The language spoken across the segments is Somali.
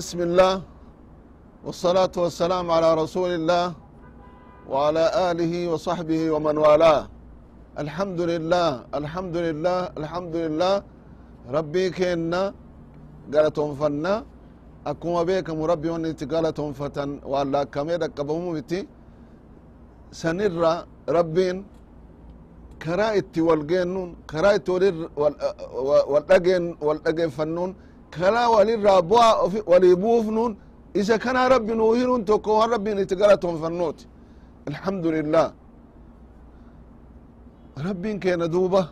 بسم الله والصلاة والسلام على رسول الله وعلى آله وصحبه ومن والاه الحمد لله الحمد لله الحمد لله ربي كينا قالتهم فنا أكون بيك مربي ونتي قالتهم فتن وعلى كميدا كبهم سنر ربين كرائتي والجنون كرائتي والأجن والأجن فنون wal dhageeffannuun karaa walirraa bu'aa walii buufnuun isa kanaa rabbi nuu hinuun tokko waan rabbiin itti galatonfannuuti alhamdulillah. Rabbiin keena duuba.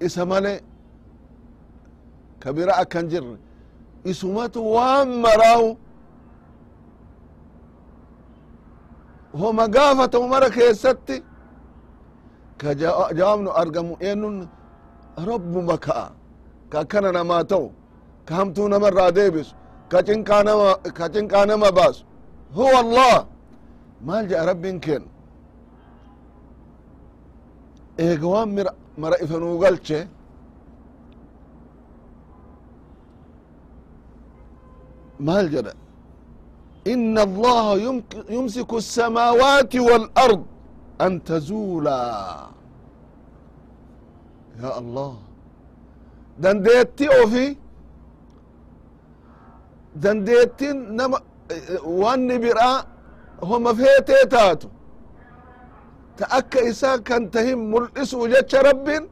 Isa male kabira akkan jirre. Isumatu waan maraawu. Homa gaafatamu mara keessatti. Ka jawaabnu argamu eenun rabbuma ka'a ka akkana namaa ta'u ka hamtuu namarraa deebisu ka cinqaa nama baasu huwa allah maal jedha rabbiin keen eega waan mara ifa nuu galche maal jedha إن الله يمسك السماوات والأرض أن تزولا يا الله dandeetti ofi dandeettin nama wanni biraa homa feetee taatu ta akka isaa kan tahin mul'isu jecha rabbin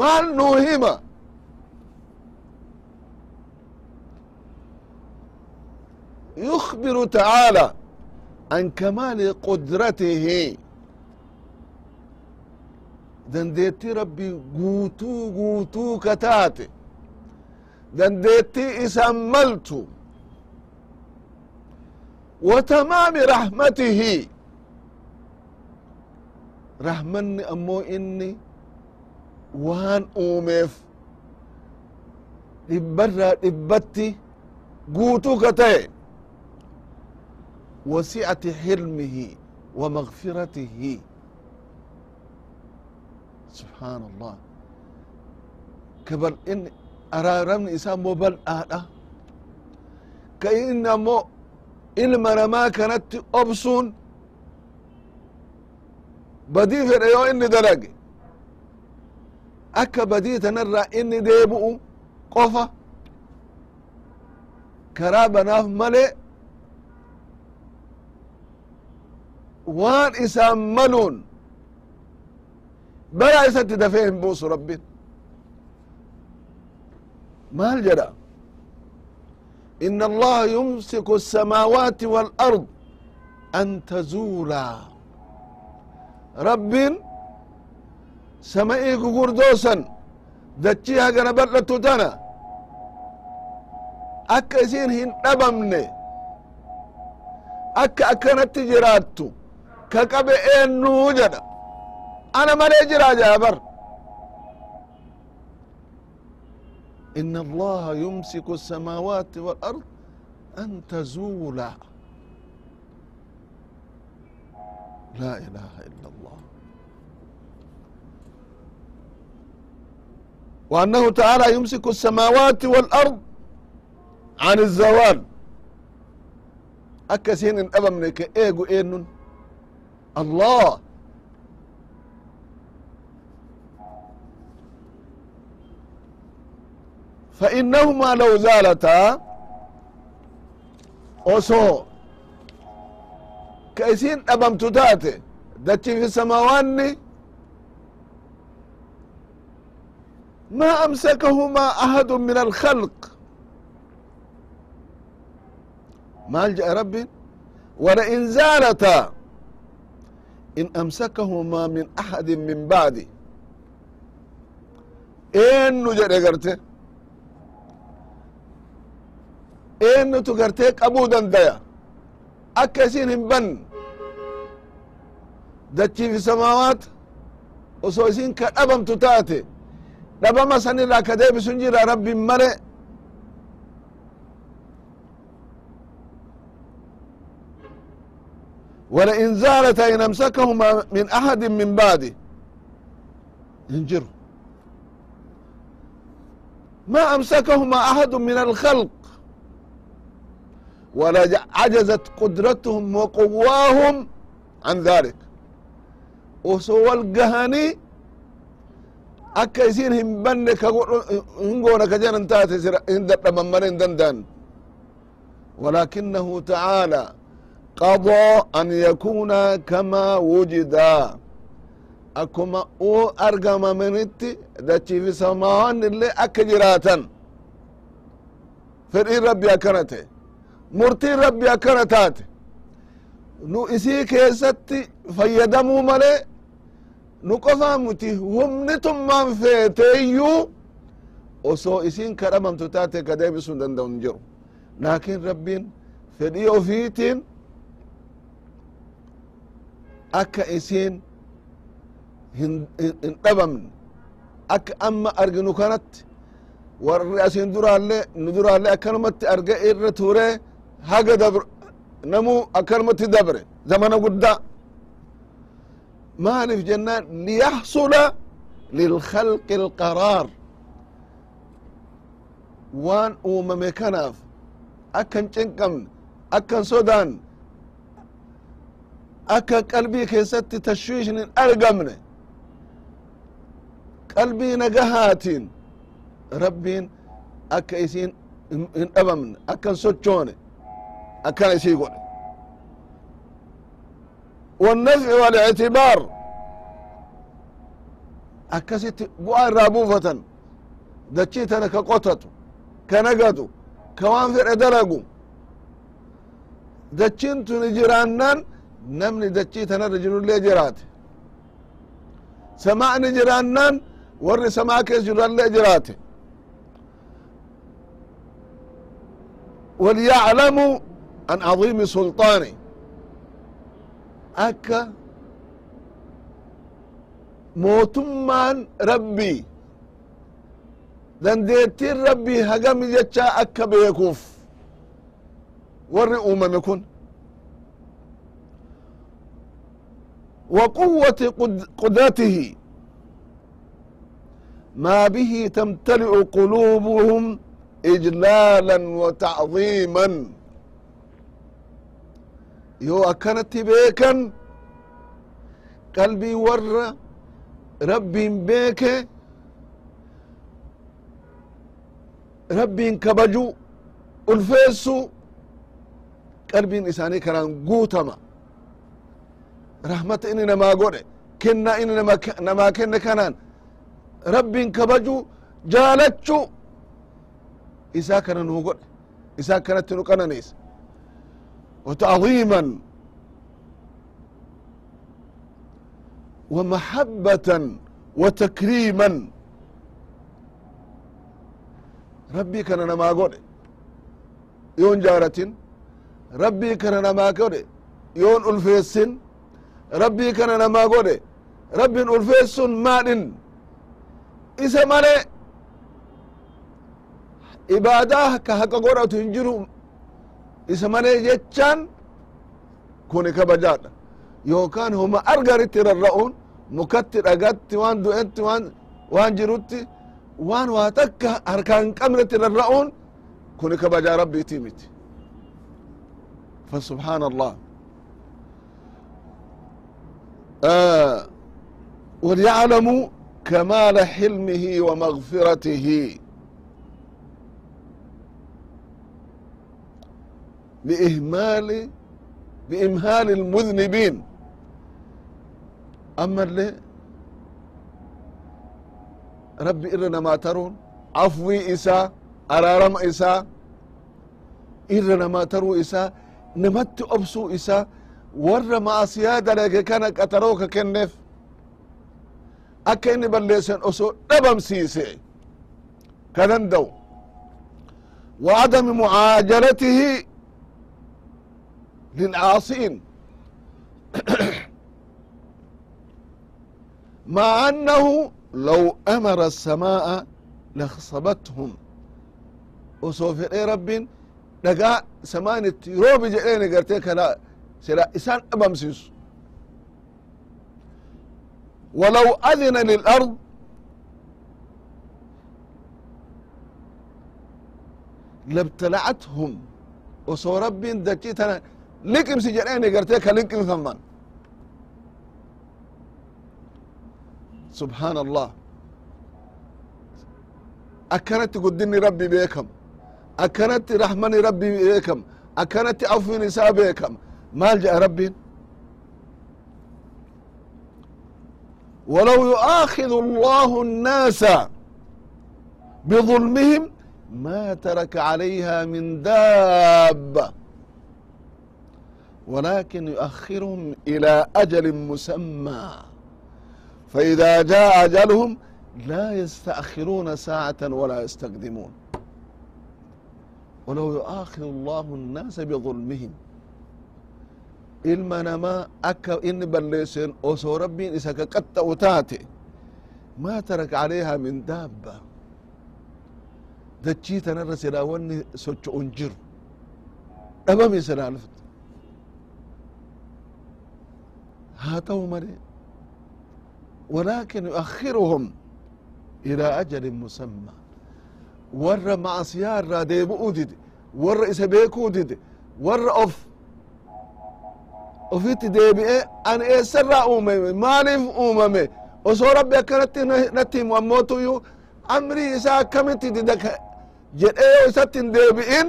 maal nuu hima يخبر تعالى عن كمال قدرته dandeetti rabbi guutuu guutuu ka taate dandeetti isan maltu wa tamaami rahmatihi rahmanni ammoo inni waan uumeef dhibbarraa dhibbatti guutuu ka ta'e وسعة subhanallah. Ka bal in araaramni isaa immoo bal'aadha ka inni ammo ilma namaa kanatti obsuun badii fedhe yoo inni dalage akka badii tanarra inni deebu'u um qofa. Karaa banaaf male. Waan isaan maluun balaa isatti dafee hin buusu rabbin maal jedha إن الله يمسك السماوات والأرض أن تزولا رب سمئي قردوسا دتشيها قنا بلتو تنا أكا إسين هن أبمني أكا أكنت جراتو ka qabe eenyuu jedha ana malee jira jaabar إن الله يمسك السماوات والأرض أن تزولا لا إله إلا الله وأنه تعالى يمسك السماوات والأرض عن الزوال أكسين إن أبمنك إيجو إينن الله fainnahumaa low zaalataa osoo ka isin dhabamtu taate dachin fi samaawaanni maa amsakahumaa ahadu min alkhalq maal jee rabbin walain zaalataa in amsakahumaa min ahadin min baadi eennu jedhe garte eennutu gartee qabuu dandaya akka isin hin ban dachiifi samaawaat osoo isin ka dhabamtu taate dhabama sanirraa ka deebisun jira rabbin male ولئن زالتا إن أمسكهما من أحد من بعده ينجر ما أمسكهما أحد من الخلق ولا عجزت قدرتهم وقواهم عن ذلك وسوى القهني akka isin hin banne ka hin goona ka jedhan taate hin dadhaban male hin danda'an ولكنه تعالى قضى أن يكون كما وجدا أكما أو أرقم منت دتشي في سماوان اللي أكجراتا فرئي ربي أكنته murtiin rabbi akkana taate. Nu isii keessatti fayyadamuu male nu qofaa muti humni tummaan feeteeyyuu osoo isin kadhamamtu taate ka deebisuu danda'u hin jiru. Laakiin rabbiin fedhii ofiitiin akka isin hin dhabamne akka amma arginu kanatti warri asin duraallee nu duraallee akkanumatti arge irra turee haga dabre namu akkanumatti dabre zamana guddaa maaliif jennaan liyaxsula lilkhalqi alqaraar waan uumame kanaaf akkan cinqamne akkan sodaan akka qalbii keessatti tashwiishin hin argamne qalbii nagahaatiin rabbiin akka isiin hin dhabamne akkan sochoone akkana isii godhe والنفع والاعتبار akkasitti bu'aa irraa buufatan dachii tana ka qotatu ka nagatu ka waan fedhe dalagu dachiin tuni jiraannan namni dachii tanarra jirullee jiraate samaa'ni jiraannan warri samaa kees jirallee jiraate وليعلموا can cadiimi sulطaani akka mootummaan rabbii dandeettiin rabbii hagami jechaa akka beekuuf warri uumame kun wa quwati qudratihi maa bihi tamtali'u quluubuhum ijlaalan wa tacdiiman yoo akkanatti beekan qalbii warra rabbiin beeke rabbiin kabaju ulfeessu qalbiin isaanii kanaan guutama. Rahmata inni namaa godhe kenna inni namaa kenne kanaan rabbiin kabaju jaalachu isaa kana nuu godhe isaa akkanatti nu qananiisa وتعظيما ومحبة وتكريما ربي كان نما قول يون جارة ربي كان نما قول يون ألفيسن ربي كان نما قول ربي ألفيسن مالن إسا مالي إبادة كهكا قرأت هنجروا isa malee jechaan kuni kabajaadha yookaan homa argaritti rarra'uun mukatti dhagatti waan du'etti waan waan jirutti waan waa takka harkaa hin qabnetti rarra'uun kuni kabajaa rabbiitii miti فسبحان الله آه وليعلموا كمال حلمه ومغفرته بإهمال بإمهال المذنبين أما اللي ربي إرنا ما ترون عفوي إساء أرارم إساء إرنا ما ترو إساء نمت أبسو إساء ور ما سيادة لك كان قتروك كنف أكا إني بلسن أسو نبم سيسي كنندو وعدم معاجلته للعاصين مع أنه لو أمر السماء لخصبتهم وسوف إيه رب دقا سمانة روبي جئين قرتي كلا سلا إسان أبمسيس ولو أذن للأرض labtala'athum osoo rabbiin dachii tana liqimsi jedheeni gartee ka liqimfaman subحaan allah akkanatti guddinni rabbi beekam akkanatti raxmani rabbi beekam akkanatti afwin isaa beekam maal jedha rabbiin ولو يؤاخذ الله الناس بظلمهم ما ترك عليها من دابة ولكن يؤخرهم إلى أجل مسمى فإذا جاء أجلهم لا يستأخرون ساعة ولا يستقدمون ولو يؤاخذ الله الناس بظلمهم ilma namaa akka inni balleessen osoo rabbiin isa ka qaxxa'u taate maa taraka aleyhaa min daabba dachii tanarra silaa wanni socho'un jiru dhabame silaa haata'u male walaakin yuakhiruhum ilaa ajalin musamma warra macasiyaa irraa deebu'uu dide warra isa beekuu dide warra of ofitti deebi'e ani eessarraa uumame maaliif uumame osoo rabbi akkanatti natti himu ammootuyyuu amrii isaa akkamitti dida jedhee yoo isatti hin deebi'in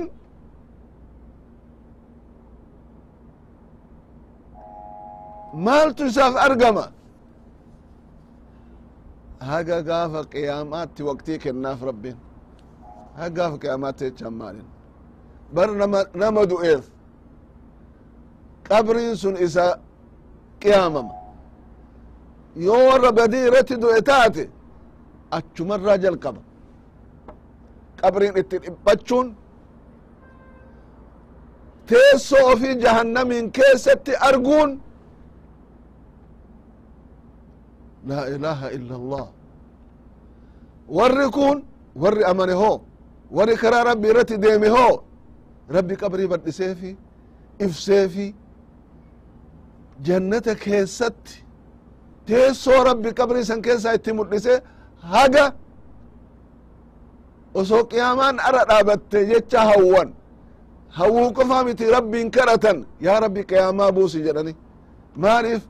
maaltu isaaf argama. Haga gaafa qiyaamaatti waqtii kennaaf rabbiin. Haga gaafa qiyaamaatti jechaan maalin bar nama nama du'eef. Qabriin sun isa qiyaamama. Yoo warra badii irratti du'e taate achumarraa jalqaba. Qabriin itti dhiphachuun teessoo ofii jahannamiin keessatti arguun laa ilaaha illa allah warri kun warri amane hoo warri karaa rabbi irratti deeme hoo rabbi qabrii badhiseefi ifseefi jannata keessatti teessoo rabbi qabrii san keessaa itti mul'ise haga osoo qiyaamaan ara dhaabatte jecha hawwan. Hawwuu qofaa miti rabbiin kadhatan yaa rabbi qiyaamaa buusi jedhani. Maaliif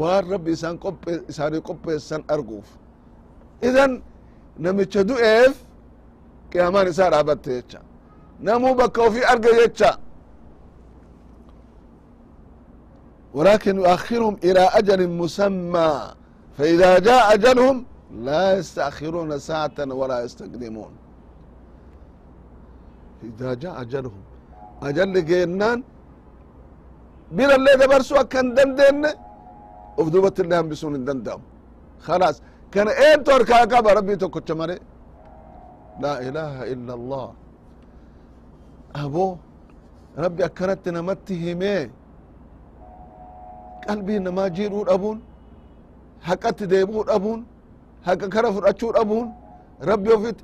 waan rabbi isaan qophe isaanii qopheessan arguuf idan namicha du'eef qiyaamaan isaa dhaabatte jecha namuu bakka ofii arge jecha ولكن يؤخرهم إلى أجل مسمى فإذا جاء أجلهم لا يستأخرون ساعة ولا يستقدمون إذا جاء أجلهم أجل جينان بلا اللي دبرسوا كان دندن افدوبت اللي هم بسون دندم خلاص كان اين تركا قبا ربي تكوتش لا إله إلا الله أبو ربي أكرت نمته ميه qalbii namaa jiidhuu dhabuun haqatti deebuu dhabuun haqa kara fudhachuu dhabuun rabbi ofit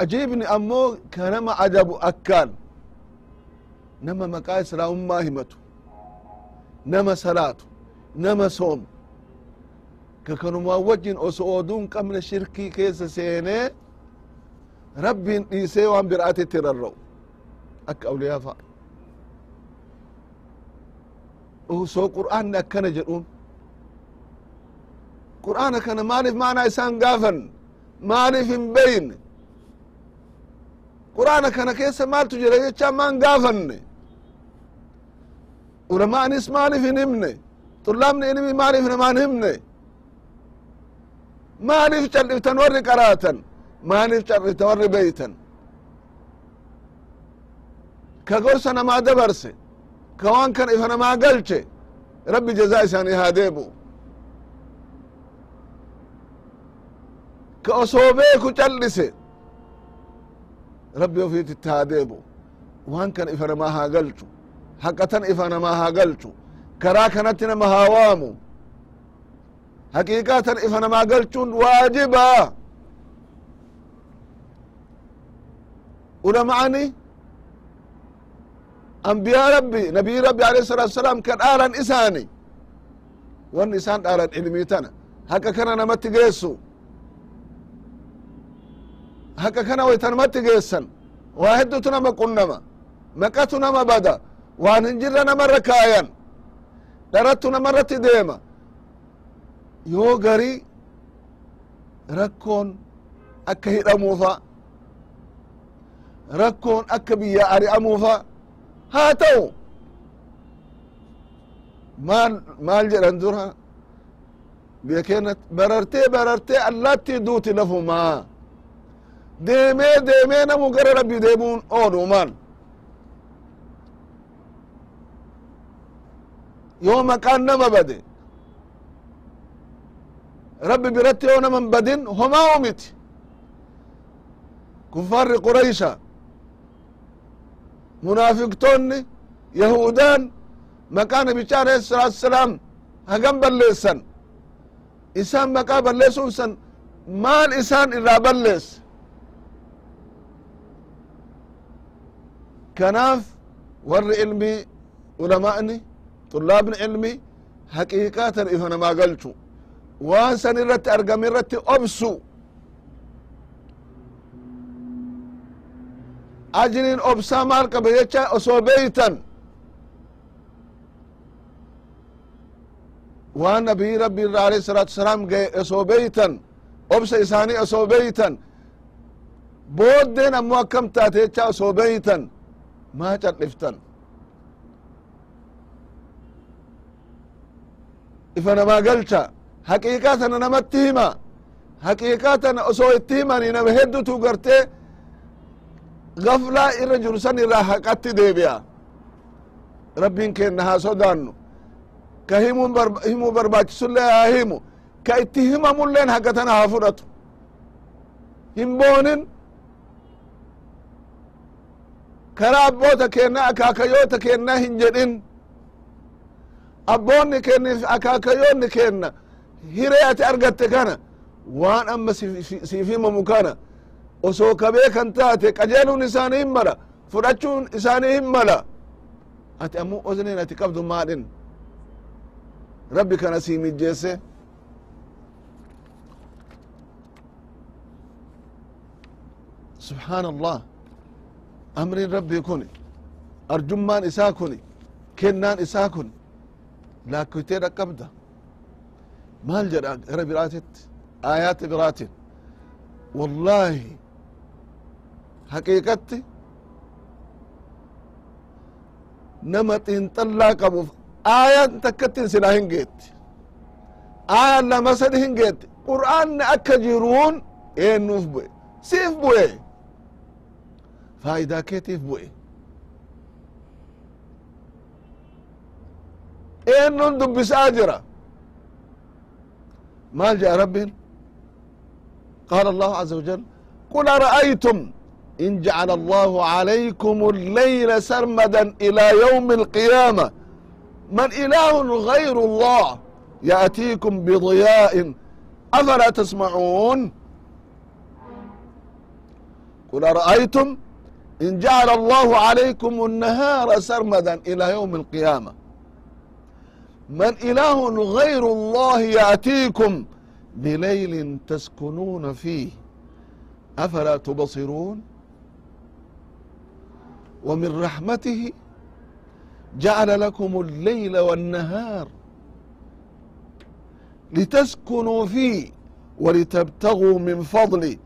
ajiibni ammoo ka nama ajabu akkaan nama maqaa islaamummaa himatu nama salaatu nama soomu ka kanumaa wajjin osoo oduu hin qabne shirkii keessa seenee rabbiin dhiisee waan biraatitti rarra'u akka awliyaa fa'a osoo qur'aanni akkana jedhuun. Qur'aana kana maaliif maanaa isaan gaafan? Maaliif hin beyne qur'aana kana keessa maaltu jira? Jechaa maan gaafanne. Ulamaanis maaliif hin himne xullaabni ilmi maaliif namaan himne maaliif cal'iftan warri qaraatan maaliif cal'iftan warri beytan ka gorsa namaa dabarse ka waan kana ifa namaa galche rabbi jazaa isaanii haa deebu ka osoo beeku cal'ise rabbi ofiititti haa deebu waan kana ifa namaa haa galchu haqatan ifa namaa haa karaa kanatti nama haa waamu haqiiqaa ifa namaa galchuun waajibaa ulama'ani anbiyaa rabbi nabii rabbi alayhi salatu wasalaam ka dhaalan isaani. Wanni isaan dhaalan ilmii tana. Haqa kana namatti geessu. Haqa kana wayta namatti geessan. Waa heddutu nama qunnama. Maqatu nama bada. Waan hin jirre namarra kaayan dharattu namarratti deema yoo gari rakkoon akka hidhamuufa rakkoon akka biyya ari'amuufa haa ta'u maal maal jedhan dura? Biyya keenyat barartee barartee allaattii duuti lafumaa deemee deemee namu gara rabbi deemuun oolumaan yoo maqaan nama bade rabbi biratti yoo naman badin homaa umiti kuffaarri quraysha munaafiqtoonni yahudaan maqaa nabicha alayhi salaatu wasalaam hagam balleessan isaan maqaa balleessuun san maal isaan irraa balleesse kanaaf warri ilmii ulamaa'ni xullaabni ilmi haqiiqatan ifa namaa galchu waan san irratti argame irratti obsu ajriin obsaa maal qabe jecha osoo beeytan waan nabii rabbi irra alayhi salaatu wasalaam gaye osoo beeytan obsa isaanii osoo beeytan booddeen ammoo akkam taate jecha osoo beeytan maa cadhiftan ifa namaa galcha haqiiqaa tana namatti hima haqiiqaa tana osoo itti himani nama heddutu gartee gaflaa irra jiru san irraa haqatti deebi'a. Rabbiin keenna haa sodaannu. Ka himuu barbaachisullee haa himu ka itti himamulleen haqa tana haa fudhatu. Hin boonin. Karaa abboota keenna akaakayoota keenna hin jedhin abboonni keenniif akaakayoonni keenna hiree ati argatte kana waan amma siif himamu kana osoo ka beekan taate qajeeluun isaanii hin mala fudhachuun isaanii hin mala. Ati ammoo osneen ati qabdu maadhin? Rabbi kana sii mijjeesse. Subxaan allah amriin rabbii kun arjummaan isaa kun kennaan isaa kun لاكوتين ركبدا مال جرا قرا براتت آيات براتت والله حقيقتي نما تنطلع قبو آيات تكتن سلا هنجيت آية لا مسد هنجيت قرآن أكجرون إيه نوف بوي؟ سيف بوي. فايدة كتف بوي؟ keetiif bu'e eenyun dubbisaa jira maal jedha rabbiin قال الله عز وجل قل أرأيتم إن جعل الله عليكم الليل سرمدا إلى يوم القيامة من إله غير الله يأتيكم بضياء أفلا تسمعون قل أرأيتم إن جعل الله عليكم النهار سرمدا إلى يوم القيامة من إله غير الله يأتيكم بليل تسكنون فيه أفلا تبصرون ومن رحمته جعل لكم الليل والنهار لتسكنوا فيه ولتبتغوا من فضله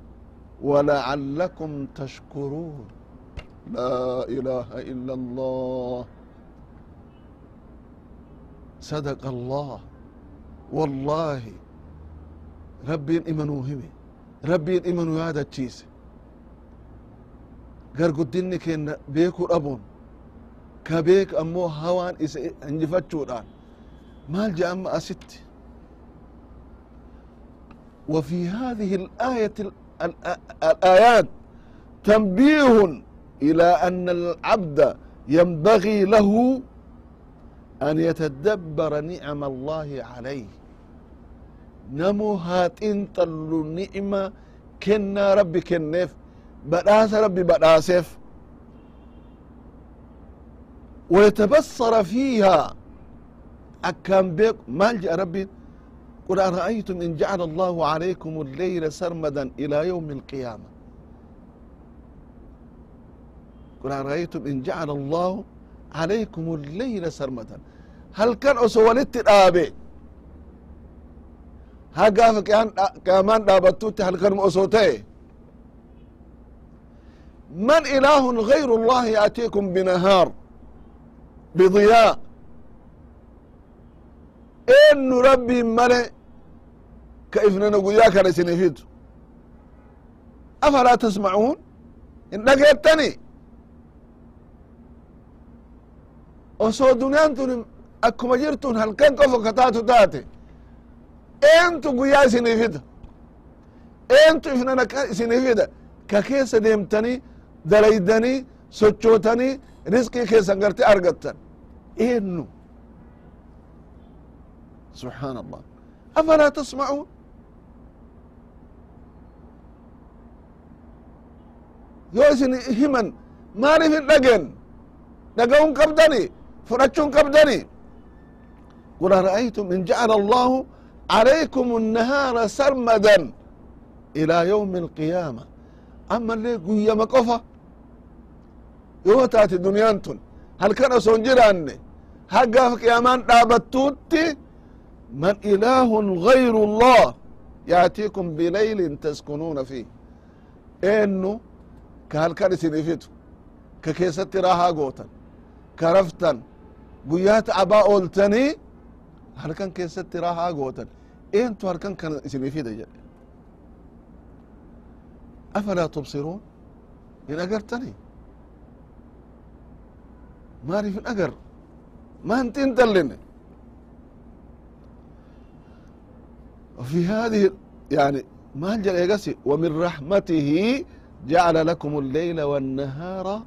ولعلكم تشكرون لا إله إلا الله صدق الله والله rabbiin imanuu hime rabbiin imanuu yaadachiise garguddinni keenna beekuu dhabuun ka beek ammoo hawaan isa injifachuudhaan maal je'amma asitti وفي هذه الآية الآيات تنبيه إلى أن العبد ينبغي له أن يتدبر نعم الله عليه. نمو هاتين طلو نعمة كنا ربي كنف بداس ربي بداسف ويتبصر فيها. أكام بيك مالجأ ربي قل أرأيتم إن جعل الله عليكم الليل سرمدا إلى يوم القيامة؟ قل أرأيتم إن جعل الله عليكم الليل سرمدا هل كان أسو ولدت الآبي ها قافك كمان دابتوت هل كان أسوتي من إله غير الله يأتيكم بنهار بضياء إن ربي ملئ كيفنا نقول يا كان سنفيد أفلا تسمعون إن osoo duniyaan tun akkuma jirtun halkan qofa ka taatu taate eentu guyyaa isinii fida? Eentu ifnana isinii fida? Ka keessa deemtanii dalaydanii sochootanii risqii keessan garte argattan eennu? Subxaan allah afalaa tasmacuun yoo isin himan maaliif hin dhagen dhaga'uun qabdani fudhachuun qabdani قل أرأيتم إن جعل الله عليكم النهار سرمدا إلى يوم القيامة أما اللي قيامة قفا yoo taate duniyaan tun halkan osoo hin jiraanne haggaaf qiyaamaan dhaabattuutti man ilaahun gayru llah yaatiikum bilaylin taskunuuna fi eennu ka halkan isinii fidu ka keessatti raahaa gootan ka raftan guyyaa ta'abaa ooltanii halkan keessatti raahaa gootan eentu halkan kana isinii fida jedhe afalaa tubsiruun hin agartanii maaliif hin agar ما انت انت اللي وفي هذه يعني ما هنجل يقسي ومن رحمته جعل لكم الليل والنهار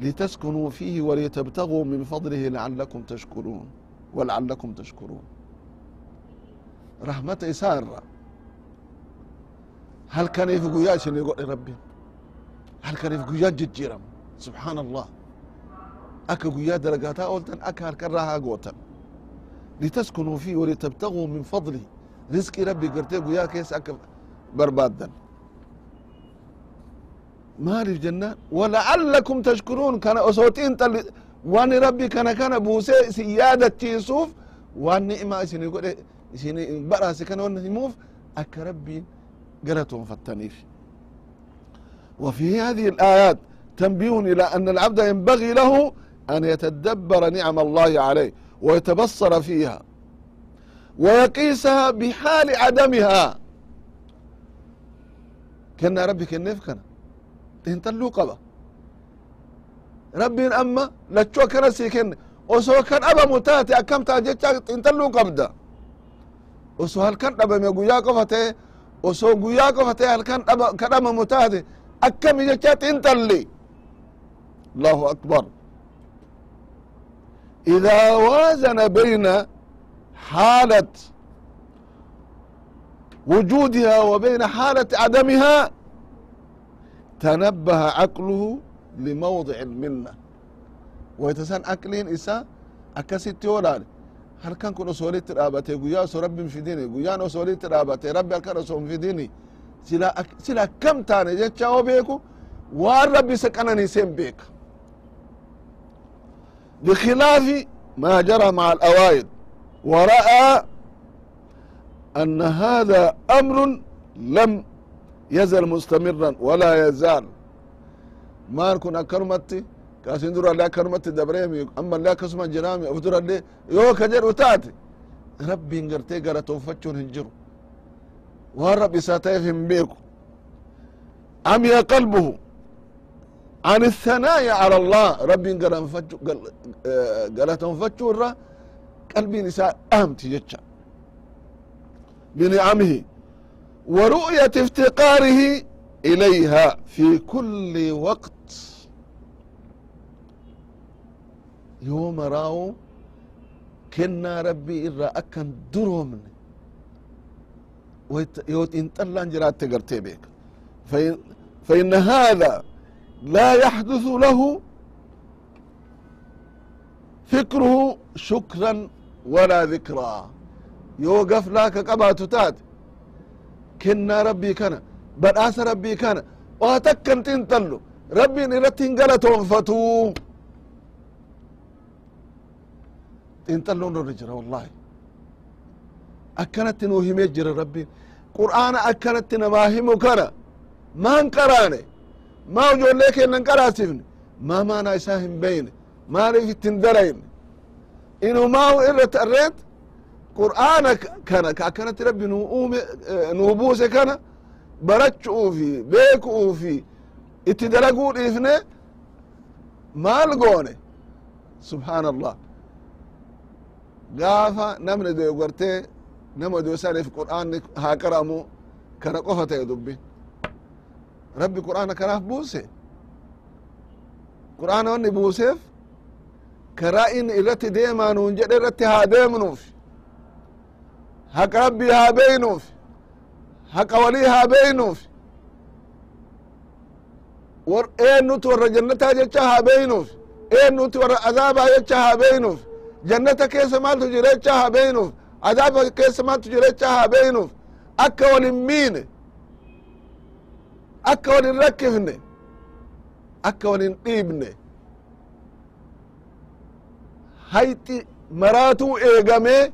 لتسكنوا فيه ولتبتغوا من فضله لعلكم تشكرون ولعلكم تشكرون رحمة إسارة هل كان يفقوا ياشن يقول ربي هل كان يفقوا يججرم سبحان الله akka guyyaa daragaataa ooltan akka halkan raahaa gootan litaskunuu fi walitabtaguu min fadli risqii rabbi gartee guyyaa keessa akka barbaaddan maaliif jennaan walaallakum tashkuruun kana osootiin xalli wani rabbi kana kana buusee isin yaadachiisuuf waan ni'imaa isinii godhe isinii badhaase kana wan himuuf akka rabbiin galatoonfattaniif وفي هذه الآيات تنبيه إلى أن العبد ينبغي له أن يتدبر نعم الله عليه ويتبصر فيها ويقيسها بحال عدمها كنا ربي كنيف كان انت اللوقبة ربي أما لتشو كان سيكن وسو كان أبا متاتي أكم تاجيتشا انت اللوقبة وسو هل كان أبا ميقويا قفتي وسو قويا قفتي هل كان أبا كان أبا متاتي أكم يجتشات انت اللي الله أكبر إذا وازن بين حالة وجودها وبين حالة عدمها تنبه عقله لموضع المنة ويتسان أكلين إسا أكسيت يولاني هل كان كن أصولي ترابتي قيا أصو ربي مفيديني قيا أصولي ترابتي ربي هل كان أصو مفيديني سلا, أك... سلا كم تاني جتشا بيكو وان ربي سكنني سين بيك بخلاف ما جرى مع الأوائل ورأى أن هذا أمر لم يزل مستمرا ولا يزال ما نكون أكرمتي كاسين درا لا كرمتي دبريمي أما لا كسما جرامي أفدرا لي يو كجر وتاتي ربي انقرتي قرأت وفتشون هنجرو والرب ساتيفهم بيكو عمي قلبه عن الثناء على الله ربي قالت فتشو الرا قلبي نساء أهمتي جتشا بنعمه ورؤية افتقاره إليها في كل وقت. يوم راو كنا ربي إرى أكن درومن. يوت إن طلع جرات بيك. فإن, هذا لا يحدث له فكره شكرا ولا ذكرى يوقف لك قبات تات kennaa rabbii kana badhaasa rabbii kana waa takka hin xinxallu rabbiin irratti hin galatoonfatu. Xinxalloon irra jira wallaahi. Akkanatti nuu himee jira rabbiin. Qur'aana akkanatti namaa himu kana maan qaraane? Maa ijoollee kennan qaraasifne maa maanaa isaa hin beyne? Maaliif ittin darayne? Inumaa'u irra tarreet qur'aana kana ka akkanatti rabbi nu uume nuu buuse kana barachuu fi beekuu fi itti dalaguu dhiifne maal goone? Subhaan allah gaafa namni doyo gartee nama doyo saniif qur'aanni haa qara'amu kana qofa ta'e dubbi. Rabbi qur'aana kanaaf buuse. Qur'aana wanni buuseef karaa inni irratti deemaa nuun jedhe irratti haa haqa rabbii haa beynuuf haqa walii haa beynuuf eennuti warra jannataa jecha haa beynuuf eennuti warra azaabaa jecha haa beynuuf jannata keessa maaltu jira jecha haa beynuuf azaaba keessa maaltu jira jecha haa beynuuf akka walin miine akka walin rakkifne akka walin dhiibne hayxi maraatuu eegamee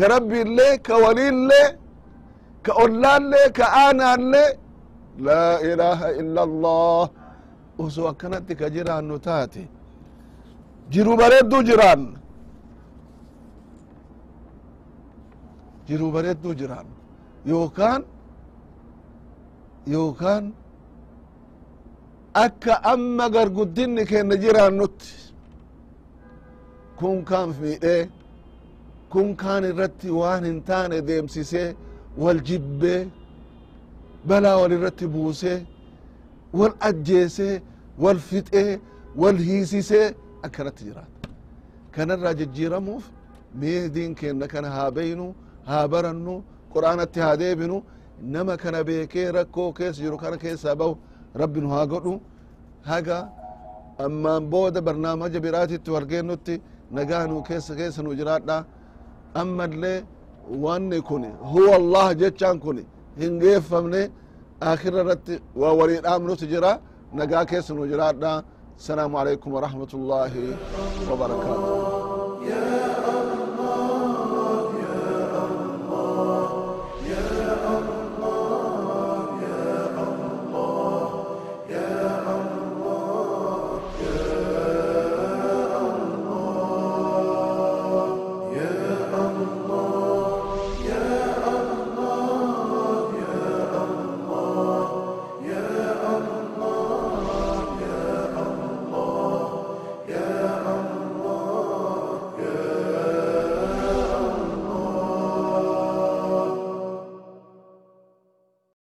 ka rabbiillee ka waliillee ka ollaallee ka aanaallee laa ilaaha illa allah osoo akkanatti ka jiraannu taate. Jiru bareedduu jiraanna jiru bareedduu jiraanna yookaan yookaan akka amma garguddinni keenna jiraannutti kun kaan miidhee kun kaan irratti waan hin taane deemsisee wal jibbee balaa wal irratti buusee wal ajjeesee wal fixee wal hiisisee akkanatti jiraata. Kanarraa jijjiiramuuf mee diin keenna kana haa beynu haa barannu qur'aanatti haa deebinu. Nama kana beekee rakkoo keessa jiru kana keessaa bahu rabbi nu haa godhu. Haga ammaan booda barnaamaja biraatitti walgeennutti nagaa nu keessa keessa nu jiraadha ammallee wanni kun huwa allah jechaan kun hin geeffamne akhira irratti waa walii dhaamnutu jira nagaa keessa nu jiraadha السلام عليكم ورحمة الله وبركاته